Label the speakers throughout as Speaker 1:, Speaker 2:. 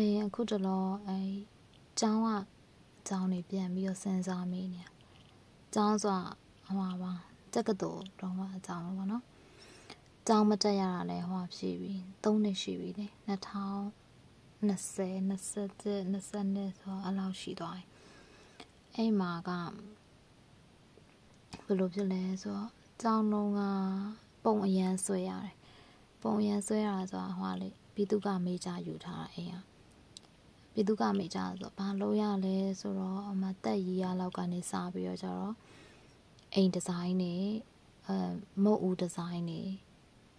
Speaker 1: အေးအခုတလောအဲကျောင်းကကျောင်းနေပြန်ပြီးတော့စဉ်းစားမိနေကျောင်းဆိုဟိုပါတက္ကသိုလ်တော့မှအကြောင်းပေါ့နော်ကျောင်းမတက်ရတာလဲဟိုဖြစ်ပြီ3နှစ်ရှိပြီလေ2020 21 22ဆိုတော့အလောက်ရှိသွားပြီအဲ့မှာကဘယ်လိုဖြစ်လဲဆိုတော့ကျောင်းလုံးကပုံအရန်ဆွဲရတယ်ပုံအရန်ဆွဲရတာဆိုတာဟိုလေပြည်သူကမေးကြယူထားတာအိမ်က ပြည်သူကမေးကြဆိုတော့ဘာလို့ရလဲဆိုတော့အမတက်ရီရလောက်ကနေစပြီးတော့ကျတော့အိမ်ဒီဇိုင်းတွေအဲမုတ်ဦးဒီဇိုင်းတွေ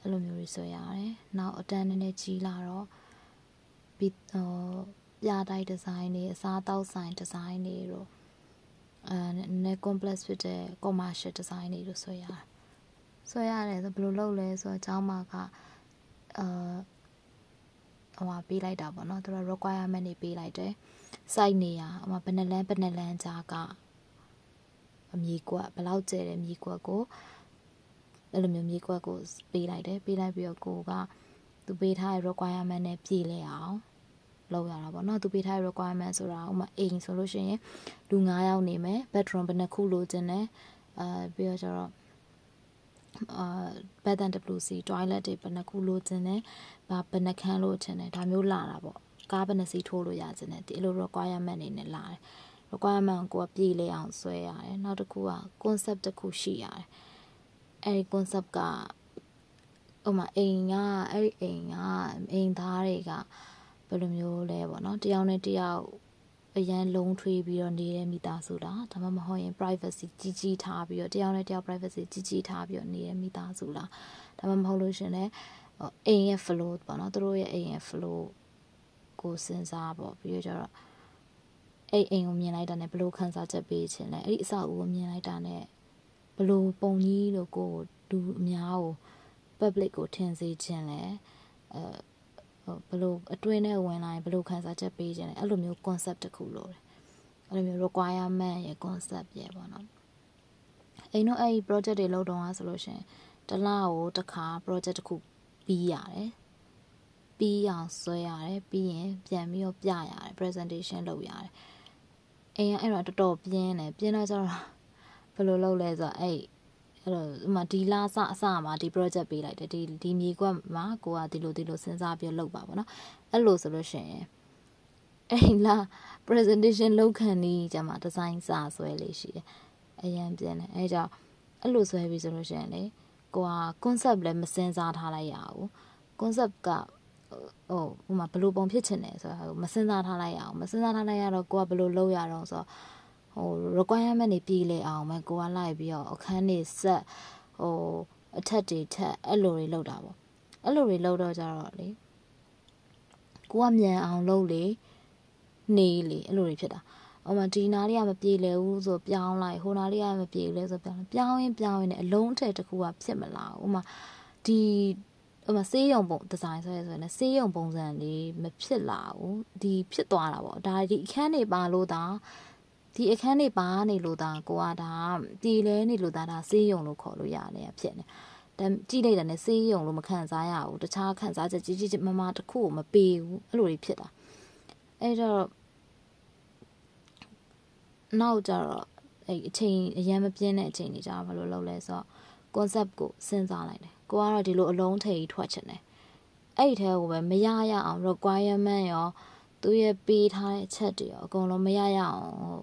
Speaker 1: အဲ့လိုမျိုးတွေဆွဲရတယ်နောက်အတန်းနည်းနည်းကြီးလာတော့ပြီးဟိုပြတိုက်ဒီဇိုင်းတွေအစားတောက်ဆိုင်ဒီဇိုင်းတွေတို့အဲနည်း complex ဖြစ်တဲ့ commercial design တွေလို့ဆိုရတယ်ဆိုရတယ်ဆိုဘယ်လိုလုပ်လဲဆိုတော့အเจ้าမှာကအာ ဟိုဟာပေးလိုက်တာပေါ့နော်သူတို့ requirement တွေပေးလိုက်တယ် site နေရဟိုမှာဘယ်နှလန်းဘယ်နှလန်းကြားကအမြေကွက်ဘယ်လောက်ကျဲတယ်မြေကွက်ကိုအဲ့လိုမျိုးမြေကွက်ကိုပေးလိုက်တယ်ပေးလိုက်ပြီးတော့ကိုကသူပေးထားတဲ့ requirement နဲ့ပြည့်လဲအောင်လောက်ရတာပေါ့နော်သူပေးထားတဲ့ requirement ဆိုတာဥမာအိမ်ဆိုလို့ရှိရင်လူ9ယောက်နေမယ် bedroom ဘယ်နှခုလိုချင်တယ်အဲပြီးတော့ကျတော့ အာ bed and WC toilet တွေဘယ်နှခုလိုချင်တယ်ဘာဘယ်နှခန်းလိုချင်တယ်ဒါမျိုးလာတာပေါ့ကားဘယ်နှစီထိုးလို့ရချင်တယ်ဒီလို requirement တွေနဲ့လာတယ် requirement ကိုကပြည်လေအောင်ဆွဲရတယ်နောက်တစ်ခုက concept တစ်ခုရှိရတယ်အဲဒီ concept ကဥမာအိမ်ကအဲ့ဒီအိမ်ကအိမ်သားတွေကဘယ်လိုမျိုးလဲပေါ့နော်တယောက်နဲ့တယောက် အရန်လုံးထွေးပြီးတော့နေတဲ့မိသားစုလားဒါမှမဟုတ်ရင် privacy ကြီးကြီးထားပြီးတော့တယောက်နဲ့တယောက် privacy ကြီးကြီးထားပြီးတော့နေတဲ့မိသားစုလားဒါမှမဟုတ်လို့ရှင်လည်းအိမ်ရဲ့ flow ပေါ့နော်သူတို့ရဲ့အိမ်ရဲ့ flow ကိုစဉ်းစားပေါ့ပြီးတော့ကျတော့အဲ့အိမ်ကိုမြင်လိုက်တာနဲ့ဘလို့ခန်းစားချက်ပေးခြင်းလဲအဲ့ဒီအဆောက်အဦကိုမြင်လိုက်တာနဲ့ဘလို့ပုံကြီးလို့ကိုလူအများကို public ကိုထင်စေခြင်းလဲအဲ ဘလို့အတွင်းထဲဝင်လာရင်ဘလို့ခန်းစားချက်ပေးခြင်းလဲအဲ့လိုမျိုး concept တစ်ခုလို့တယ်အဲ့လိုမျိုး requirement ရဲ့ concept ရဲ့ပေါ့နော်အိမ်တို့အဲ့ဒီ project တွေလုပ်တော့ဆိုလို့ရှင်တလားကိုတစ်ခါ project တစ်ခုပြီးရတယ်ပြီးအောင်ဆွဲရတယ်ပြီးရင်ပြန်ပြီးတော့ပြရတယ် presentation လုပ်ရတယ်အိမ်ကအဲ့တော့တော်တော်ပြင်းတယ်ပြင်းတော့ကျတော့ဘယ်လိုလုပ်လဲဆိုတော့အဲ့ အဲ့တော့ဥမာဒီလာစအစမှာဒီ project ပေးလိုက်တယ်ဒီဒီမြေကွက်မှာကိုကဒီလိုဒီလိုစဉ်းစားပြီးလုပ်ပါဗောနော်အဲ့လိုဆိုလို့ရှိရင်အဲ့လာ presentation လုပ်ခံနေကြမှာ design စာဆွဲလေးရှိတယ်အရင်ပြင်းတယ်အဲကြောင့်အဲ့လိုဆွဲပြီးဆိုလို့ရှိရင်လေကိုက concept လည်းမစင်စားထားလိုက်ရဘူး concept ကဟိုဟိုမှာဘယ်လိုပုံဖြစ်ချင်လဲဆိုတာမစင်စားထားလိုက်ရအောင်မစင်စားထားလိုက်ရတော့ကိုကဘယ်လိုလုပ်ရတော့ဆိုတော့ ဟို requirement တွေပြည်လေအောင်မယ်ကိုကလိုက်ပြီးတော့အခန်းတွေဆက်ဟိုအထက်တွေထက်အဲ့လိုတွေလုပ်တာပေါ့အဲ့လိုတွေလုပ်တော့ကြတော့လေကိုကမြန်အောင်လုပ်လေနေလေအဲ့လိုတွေဖြစ်တာဟိုမှာဒီနာလေးကမပြေလဲဘူးဆိုပြောင်းလိုက်ဟိုနာလေးကမပြေလဲဆိုပြောင်းပြောင်းရင်ပြောင်းရင်လည်းအလုံးထက်တစ်ခုကဖြစ်မလာဘူးဟိုမှာဒီဟိုမှာဆေးရုံပုံဒီဇိုင်းဆိုရဲဆိုရင်ဆေးရုံပုံစံလေးမဖြစ်လာဘူးဒီဖြစ်သွားတာပေါ့ဒါဒီအခန်းတွေပါလို့ဒါ ဒီအခန်းတွေပါနေလို့ဒါကိုကဒါဒီလဲနေလို့ဒါဒါဆေးရုံလို့ခေါ်လို့ရတယ်ဖြစ်နေဒါကြည့်လိုက်တာနဲ့ဆေးရုံလို့မခံစားရဘူးတခြားခံစားချက်ကြီးကြီးမမတစ်ခုကိုမပေးဘူးအဲ့လိုတွေဖြစ်တာအဲ့တော့နောက်ကြတော့အဲ့အချိန်အရန်မပြင်းတဲ့အချိန်တွေကြာဘာလို့လုပ်လဲဆိုတော့ concept ကိုစဉ်းစားလိုက်တယ်ကိုကတော့ဒီလိုအလုံးထိပ်ထွက်ချင်တယ်အဲ့ဒီထဲကိုပဲမရရအောင် requirement ရောသူရဲ့ပေးထားတဲ့အချက်တွေရောအကုန်လုံးမရရအောင်ဟို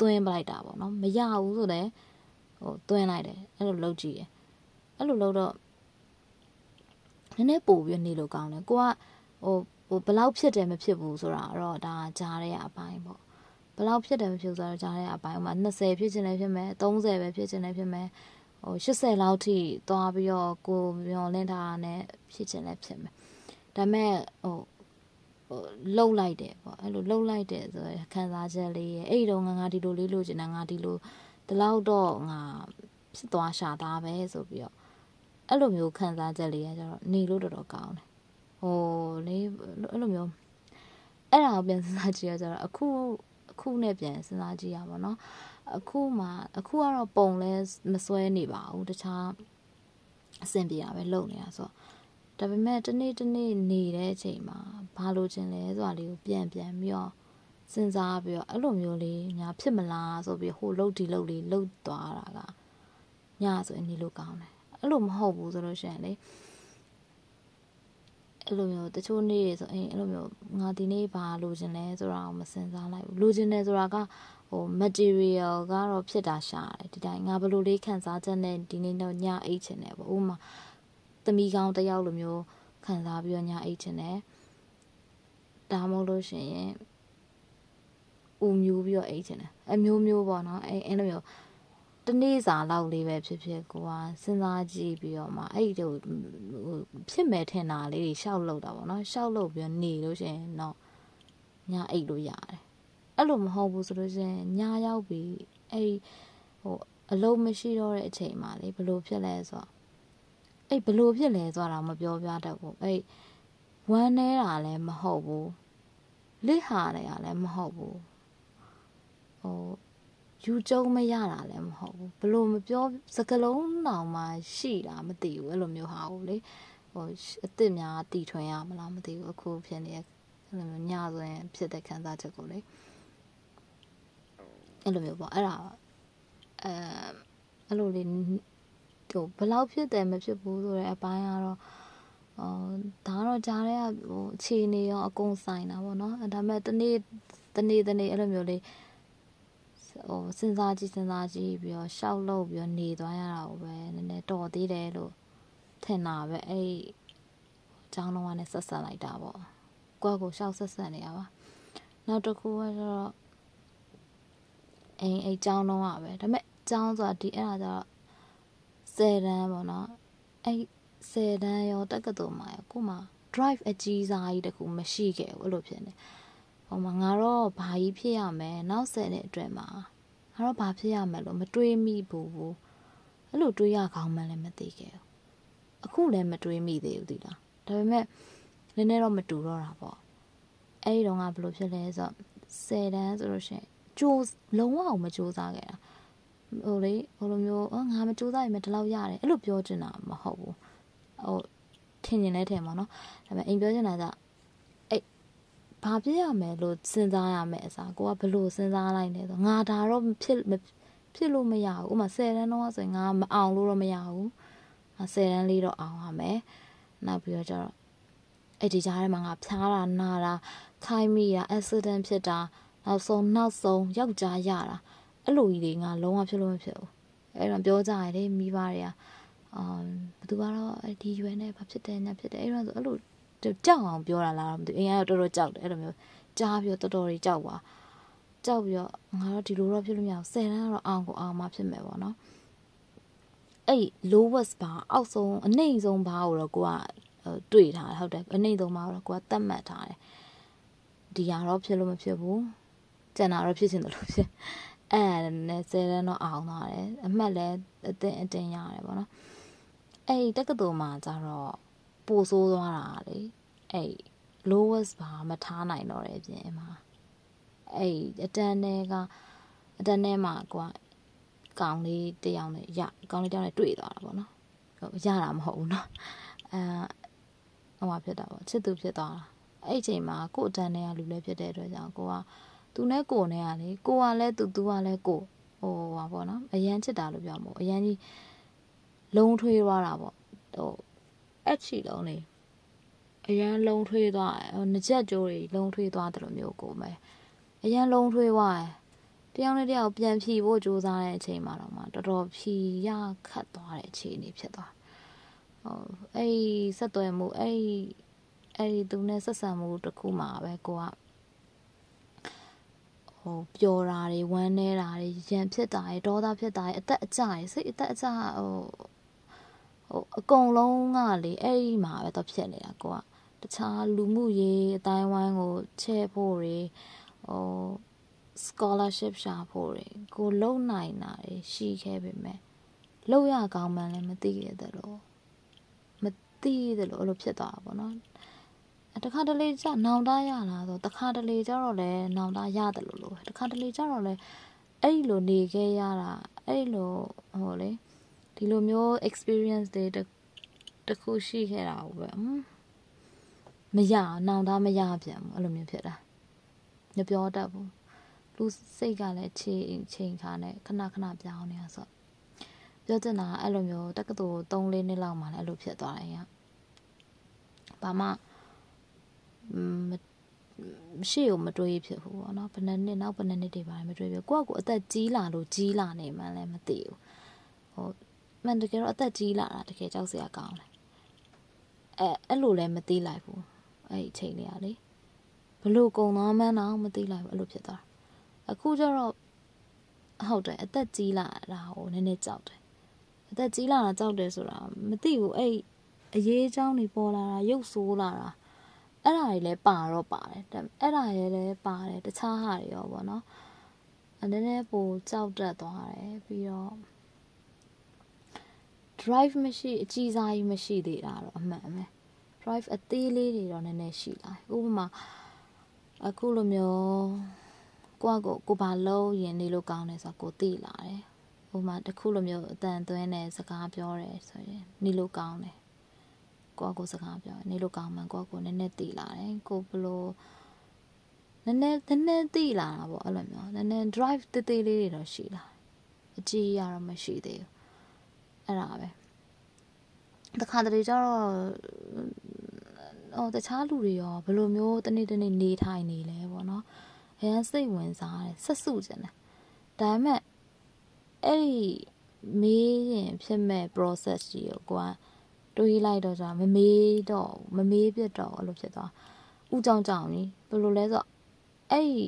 Speaker 1: သွင်းပလိုက်တာပေါ့နော်မရဘူးဆိုတော့ဟိုသွင်းလိုက်တယ်အဲ့လိုလုပ်ကြည့်တယ်အဲ့လိုလုပ်တော့နည်းနည်းပို့ပြီးနေလို့ကောင်းတယ်ကိုကဟိုဟိုဘလောက်ဖြစ်တယ်မဖြစ်ဘူးဆိုတာတော့ဒါကြားရတဲ့အပိုင်းပေါ့ဘလောက်ဖြစ်တယ်မဖြစ်ဘူးဆိုတော့ကြားရတဲ့အပိုင်းဥမာ20ဖြစ်ချင်လည်းဖြစ်မယ်30ပဲဖြစ်ချင်လည်းဖြစ်မယ်ဟို80လောက်ထိသွားပြီးတော့ကိုမျောလင့်ထားနဲ့ဖြစ်ချင်လည်းဖြစ်မယ်ဒါပေမဲ့ဟို ဟိုလှုပ်လိုက်တယ်ပေါ့အဲ့လိုလှုပ်လိုက်တယ်ဆိုရယ်ခံစားချက်လေးရဲ့အဲ့ဒီတော့ငါငါဒီလိုလေးလိုချင်တာငါဒီလိုဒီလောက်တော့ငါဖြစ်သွားရှာသားပဲဆိုပြီးတော့အဲ့လိုမျိုးခံစားချက်လေးကကျတော့နေလို့တော်တော်ကောင်းတယ်ဟိုလေအဲ့လိုမျိုးအဲ့ဒါကိုပြန်စဉ်းစားကြည့်ရကြတော့အခုအခုနဲ့ပြန်စဉ်းစားကြည့်ရပါတော့အခုမှအခုကတော့ပုံလဲမစွဲနေပါဘူးတခြားအဆင်ပြေတာပဲလုပ်နေတာဆိုတော့ ဒါပေမဲ့တနေ့တနေ့နေတဲ့အချိန်မှာဘဘာလိုချင်လဲဆိုတာလေးကိုပြန်ပြန်ပြီးတော့စဉ်းစားပြီးတော့အဲ့လိုမျိုးလေးညာဖြစ်မလားဆိုပြီးဟိုလှုပ်ဒီလှုပ်လေးလှုပ်သွားတာကညဆိုရင်နေလို့ကောင်းတယ်အဲ့လိုမဟုတ်ဘူးဆိုလို့ရှိရင်လေအဲ့လိုမျိုးတချို့နေ့ဆိုရင်အဲ့လိုမျိုးငါဒီနေ့ဘာလိုချင်လဲဆိုတာကိုမစင်စားလိုက်ဘူးလိုချင်တယ်ဆိုတာကဟို material ကတော့ဖြစ်တာရှာတယ်ဒီတိုင်းငါဘယ်လိုလေးခံစားချက်နဲ့ဒီနေ့တော့ညအိတ်ချင်တယ်ပေါ့ဥပမာ သမီးကောင်းတယောက်လိုမျိုးခံစားပြီးတော့ညအိတ်ချင်တယ်ဒါမှမဟုတ်လို့ရှိရင်ဦးမျိုးပြီးတော့အိတ်ချင်တယ်အမျိုးမျိုးပေါ့နော်အဲအဲ့လိုမျိုးတနေ့စာလောက်လေးပဲဖြစ်ဖြစ်ကိုကစဉ်းစားကြည့်ပြီးတော့မှအဲ့ဒီဟိုဖြစ်မယ်ထင်တာလေးတွေရှောက်လို့တာပေါ့နော်ရှောက်လို့ပြီးတော့နေလို့ရှိရင်တော့ညအိတ်လို့ရတယ်အဲ့လိုမဟုတ်ဘူးဆိုလို့ရှိရင်ညရောက်ပြီးအဲ့ဟိုအလုံးမရှိတော့တဲ့အချိန်မှာလေဘလို့ဖြစ်လဲဆိုတော့ အဲ့ဘလို့ဖြစ်လဲဆိုတာမပြောပြတတ်ဘူးအဲ့ဝမ်းနေတာလည်းမဟုတ်ဘူးလစ်ဟာနေတာလည်းမဟုတ်ဘူးဟိုယူကျုံမရတာလည်းမဟုတ်ဘူးဘလို့မပြောစကလုံးတောင်မှရှိတာမသိဘူးအဲ့လိုမျိုးဟာကိုလေဟိုအစ်စ်များတီထွင်ရမလားမသိဘူးအခုဖြစ်နေအဲ့လိုမျိုးညဆိုရင်ဖြစ်တဲ့ခံစားချက်ကိုလေအဲ့လိုမျိုးပေါ့အဲ့ဒါအဲအဲ့လိုလေး ဟိုဘလောက်ဖြစ်တယ်မဖြစ်ဘူးဆိုတဲ့အပိုင်းကတော့အော်ဒါတော့ကြားတဲ့ဟိုအခြေအနေရောအကုန်ဆိုင်တာပေါ့နော်ဒါပေမဲ့တနေ့တနေ့တနေ့အဲ့လိုမျိုးလေးဟိုစဉ်းစားကြည့်စဉ်းစားကြည့်ပြီးတော့ရှောက်လို့ပြီးတော့နေသွားရတာကိုပဲနည်းနည်းတော်သေးတယ်လို့ထင်တာပဲအဲ့ဒီအကြောင်းလုံးကလည်းဆက်ဆက်လိုက်တာပေါ့ကိုယ့်ကိုရှောက်ဆက်ဆက်နေရပါနောက်တစ်ခုကကျတော့အိမ်အိမ်ကျောင်းတော့อ่ะပဲဒါပေမဲ့ကျောင်းဆိုတာဒီအဲ့ဒါကျတော့ 10တန်းပေါ့နော်အဲ့10တန်းရောတက္ကသိုလ်မှာရောကိုမှ drive အကြီးစားကြီးတခုမရှိခဲ့ဘူးအဲ့လိုဖြစ်နေဟိုမှာငါတော့ဘာကြီးဖြစ်ရမယ်နောက်10နှစ်အတွင်းမှာငါတော့ဘာဖြစ်ရမယ်လို့မတွေးမိဘူးဘူးအဲ့လိုတွေးရကောင်းမှလည်းမသိခဲ့ဘူးအခုလည်းမတွေးမိသေးဘူးဒီလားဒါပေမဲ့နည်းနည်းတော့မတူတော့တာပေါ့အဲ့ဒီတော့ကဘယ်လိုဖြစ်လဲဆိုတော့10တန်းဆိုလို့ရှိရင်ကြိုးလုံးဝမကြိုးစားခဲ့တာ ဟိုလေဟိုလိုမျိုးအော်ငါမကြိုးစားရင်မဒီလောက်ရတယ်အဲ့လိုပြောချင်တာမဟုတ်ဘူးဟိုထင်ရင်လည်းထင်ပါတော့ဒါပေမဲ့အိမ်ပြောချင်တာကအဲ့ဘာဖြစ်ရမယ်လို့စဉ်းစားရမယ်အစားကိုကဘလို့စဉ်းစားလိုက်လဲဆိုငါဒါတော့ဖြစ်ဖြစ်လို့မရဘူးဥမာ10တန်းတော့ဆိုရင်ငါမအောင်လို့တော့မရဘူး10တန်းလေးတော့အောင်ရမယ်နောက်ပြီးတော့ကျတော့အဲ့ဒီကြားထဲမှာငါဖျားတာနာတာခိုင်းမိတာ accident ဖြစ်တာနောက်ဆုံးနောက်ဆုံးယောက်ျားရတာ အဲ့လိုကြီးတွေငါလုံးဝဖြစ်လို့မဖြစ်ဘူးအဲ့တော့ပြောကြရတယ်မိဘတွေကအာဘသူကတော့ဒီရွယ်နဲ့ဘာဖြစ်တယ်ညာဖြစ်တယ်အဲ့တော့ဆိုအဲ့လိုကြောက်အောင်ပြောတာလားမသိဘူးအရင်ကတော့တော်တော်ကြောက်တယ်အဲ့လိုမျိုးကြားပြီးတော့တော်တော်ကြီးကြောက်ပါကြောက်ပြီးတော့ငါတော့ဒီလိုတော့ဖြစ်လို့မရဘူး10တန်းကတော့အောင်ကိုအောင်မှဖြစ်မယ်ပေါ့နော်အဲ့ lowest bar အောက်ဆုံးအနှိမ့်ဆုံးဘာကိုတော့ကိုကတွေ့ထားတယ်ဟုတ်တယ်အနှိမ့်ဆုံးဘာကိုတော့ကိုကသတ်မှတ်ထားတယ်ဒီဟာတော့ဖြစ်လို့မဖြစ်ဘူးကျန်တာတော့ဖြစ်ချင်တယ်လို့ဖြစ် အဲ့ဒါနဲ့၁၀တန်းတော့အောင်သွားတယ်အမှတ်လည်းအတင်းအတင်းရတယ်ပေါ့နော်အဲ့ဒီတက္ကသိုလ်မှာကျတော့ပိုဆိုးသွားတာလေအဲ့ lowest ဘာမထားနိုင်တော့တယ်ပြင်မှာအဲ့အတန်းထဲကအတန်းထဲမှာကွာကောင်လေးတယောက်နဲ့ရကောင်လေးတယောက်နဲ့တွေ့သွားတာပေါ့နော်ရတာမဟုတ်ဘူးနော်အဲဟိုမှာဖြစ်တာပေါ့ချစ်သူဖြစ်သွားတာအဲ့ချိန်မှာကို့အတန်းထဲကလူလည်းဖြစ်တဲ့အတွက်ကြောင့်ကိုက သူနဲ့ကိုနဲ့ကလေကိုကလည်းသူသူကလည်းကိုဟိုပါပေါ့နော်အရန်ချစ်တာလို့ပြောမို့အရန်ကြီးလုံးထွေးသွားတာပေါ့ဟိုအဲ့ချီလုံးလေအရန်လုံးထွေးသွားတယ်ငကြက်ကြိုးတွေလုံးထွေးသွားတယ်လို့မျိုးကိုမယ်အရန်လုံးထွေးသွားတယ်တယောက်နဲ့တယောက်ပြန်ဖြီဖို့ကြိုးစားတဲ့အချိန်မှာတော့မှတော်တော်ဖြီရခတ်သွားတဲ့အခြေအနေဖြစ်သွားဟိုအဲ့ဆက်သွယ်မှုအဲ့အဲ့ဒီသူနဲ့ဆက်ဆံမှုတစ်ခုမှာပဲကိုက ဟိုပျော်တာတွေဝမ်းနေတာတွေရံဖြစ်တာတွေဒေါသဖြစ်တာတွေအသက်အကျတွေစိတ်အသက်အကျဟိုဟိုအကုန်လုံးကလေအဲ့ဒီမှာပဲတော့ဖြစ်နေတာကိုကတခြားလူမှုရေးအတိုင်းဝိုင်းကိုချဲ့ဖို့တွေဟို scholarship ရှာဖို့တွေကိုလုံနိုင်တာတွေရှိခဲ့ပေမဲ့လုံရကောင်းမှန်းလည်းမသိရတဲ့လို့မသိရတဲ့လို့အဲ့လိုဖြစ်သွားတာပေါ့နော် တခါတလေကျနောင်တရလာဆိုတခါတလေကျတော့လဲနောင်တရတယ်လို့လို့တခါတလေကျတော့လဲအဲ့ဒီလိုနေခဲ့ရတာအဲ့ဒီလိုဟိုလေဒီလိုမျိုး experience တွေတခုရှိခဲ့တာဟုတ်ပဲမရနောင်တမရပြန်ဘူးအဲ့လိုမျိုးဖြစ်တာမပြောတတ်ဘူးလူစိတ်ကလည်းချိန်ချိန်ခါနဲ့ခဏခဏပြောင်းနေတာဆိုပြောချင်တာအဲ့လိုမျိုးတက္ကသိုလ်3-4နှစ်လောက်မှလည်းအဲ့လိုဖြစ်သွားတယ်ရဘာမှမ ရှိကိုမတွေးဖြစ်ဘူးပေါ့နော်ဘယ်နှစ်နှစ်နောက်ဘယ်နှစ်နှစ်တွေပါမတွေးပြကိုကကိုအသက်ကြီးလာလို့ကြီးလာနေမှလည်းမသိဘူးဟိုမှန်တကယ်တော့အသက်ကြီးလာတာတကယ်ကြောက်စရာကောင်းတယ်အဲအဲ့လိုလည်းမသိလိုက်ဘူးအဲ့ဒီအချိန်လေးကလေဘလို့ကုံသွားမှန်းတော့မသိလိုက်ဘူးအဲ့လိုဖြစ်သွားအခုကျတော့ဟုတ်တယ်အသက်ကြီးလာတာဟိုနည်းနည်းကြောက်တယ်အသက်ကြီးလာတာကြောက်တယ်ဆိုတာမသိဘူးအဲ့အရေးအကြောင်းတွေပေါ်လာတာရုပ်ဆိုးလာတာ အဲ့ဒါတွေလည်းပါတော့ပါတယ်အဲ့ဒါတွေလည်းပါတယ်တခြားဟာတွေရောပေါ့နော်အနေနဲ့ပိုကြောက်တတ်သွားတယ်ပြီးတော့ drive မရှိအကြီးစားကြီးမရှိသေးတာတော့အမှန်ပဲ drive အသေးလေးတွေတော့နည်းနည်းရှိလာဥပမာအခုလိုမျိုးကိုကကိုကိုဘာလုံးရင်နေလို့ကောင်းတယ်ဆိုတော့ကိုသိလာတယ်ဥပမာတခုလိုမျိုးအတန်သွင်းတဲ့စကားပြောတယ်ဆိုရင်နေလို့ကောင်းတယ် ကိုကကိုစကားပြောနေလို့ကောင်းမှန်ကိုကကိုနည်းနည်းသိလာတယ်ကိုဘလို့နည်းနည်းနည်းနည်းသိလာတာပေါ့အဲ့လိုမျိုးနည်းနည်း drive တေးသေးလေးတွေတော့ရှိလာအကြီးရတော့မရှိသေးဘူးအဲ့ဒါပဲတခါတလေကျတော့ဟိုတခြားလူတွေရောဘယ်လိုမျိုးတနေ့တနေ့နေထိုင်နေလဲပေါ့နော်အရန်စိတ်ဝင်စားတယ်ဆက်စုကျင်တယ်ဒါပေမဲ့အဲ့ဒီမေးရင်ဖြစ်မဲ့ process ကြီးကိုကိုက တွေးလိုက်တော့ကြာမမေးတော့မမေးပြတော့အဲ့လိုဖြစ်သွားဥကြောင်ကြောင်ကြီးဘယ်လိုလဲဆိုတော့အဲ့ဒီ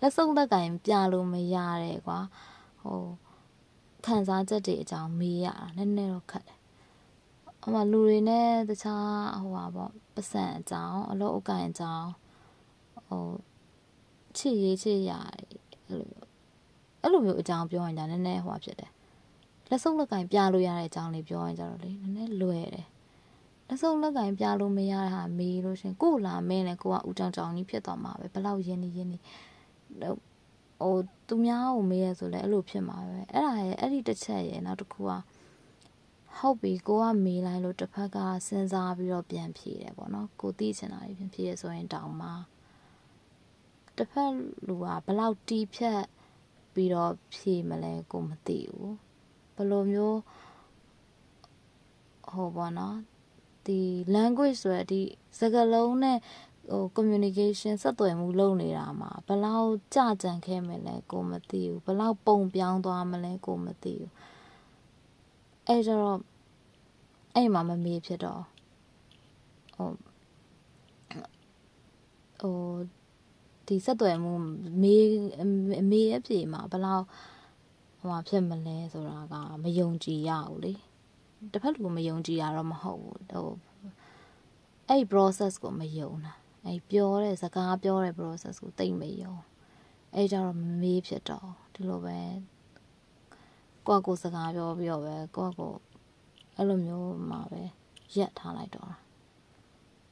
Speaker 1: လက်စုပ်လက်ကင်ပြလို့မရတဲ့ကွာဟိုခံစားချက်တွေအကြောင်းမေးရတာနည်းနည်းတော့ခက်တယ်ဟိုမှာလူတွေနဲ့တခြားဟိုပါပေါ့ပစံအကြောင်းအလုပ်အကန့်အကြောင်းဟိုချစ်ရေးချစ်ရအဲ့လိုအဲ့လိုမျိုးအကြောင်းပြောရင်ဒါနည်းနည်းဟိုပါဖြစ်တယ် လက်စုပ်လက်ကင်ပြလို့ရတဲ့အကြောင်းလေးပြောရင်ကြတော့လေနည်းနည်းလွယ်တယ်လက်စုပ်လက်ကင်ပြလို့မရတဲ့ဟာမေးလို့ရှင်ကို့လာမင်းနဲ့ကိုကဦးကြောင်ကြောင်ကြီးဖြစ်သွားမှာပဲဘလောက်ရင်းနေရင်းနေဟိုသူများကိုမေးရဆိုလဲအဲ့လိုဖြစ်မှာပဲအဲ့ဒါရဲ့အဲ့ဒီတစ်ချက်ရဲ့နောက်တစ်ခုကဟုတ်ပြီကိုကမေးလိုက်လို့တစ်ဖက်ကစဉ်းစားပြီးတော့ပြန်ဖြေတယ်ပေါ့နော်ကိုသိချင်တာပြန်ဖြေရဆိုရင်တောင်မှတစ်ဖက်လူကဘလောက်တီးဖြတ်ပြီးတော့ဖြေမလဲကိုမသိဘူး ဘယ်လိုမျိုးဟိုပေါ့နော်ဒီ language ဆိုရဒီစကားလုံးနဲ့ဟို communication ဆက်သွယ်မှုလုပ်နေတာမှာဘလောက်ကြကြံခဲ့မလဲကိုမသိဘူးဘလောက်ပုံပြောင်းသွားမလဲကိုမသိဘူးအဲ့တော့အဲ့မှာမမေးဖြစ်တော့ဟိုဟိုဒီဆက်သွယ်မှုမေးမေးအပြေမှာဘလောက် ဟိုမှာဖြစ်မလဲဆိုတာကမယုံကြည်ရဘူးလေတစ်ဖက်လူမယုံကြည်ရတော့မဟုတ်ဘူးဟိုအဲ့ process ကိုမယုံတာအဲ့ပြောတဲ့စကားပြောတဲ့ process ကိုတိတ်မယုံအဲ့ကြတော့မမေးဖြစ်တော့ဒီလိုပဲကိုယ့်ကိုစကားပြောပြီးတော့ပဲကိုယ့်ကိုအဲ့လိုမျိုးမှာပဲရက်ထားလိုက်တော့တာ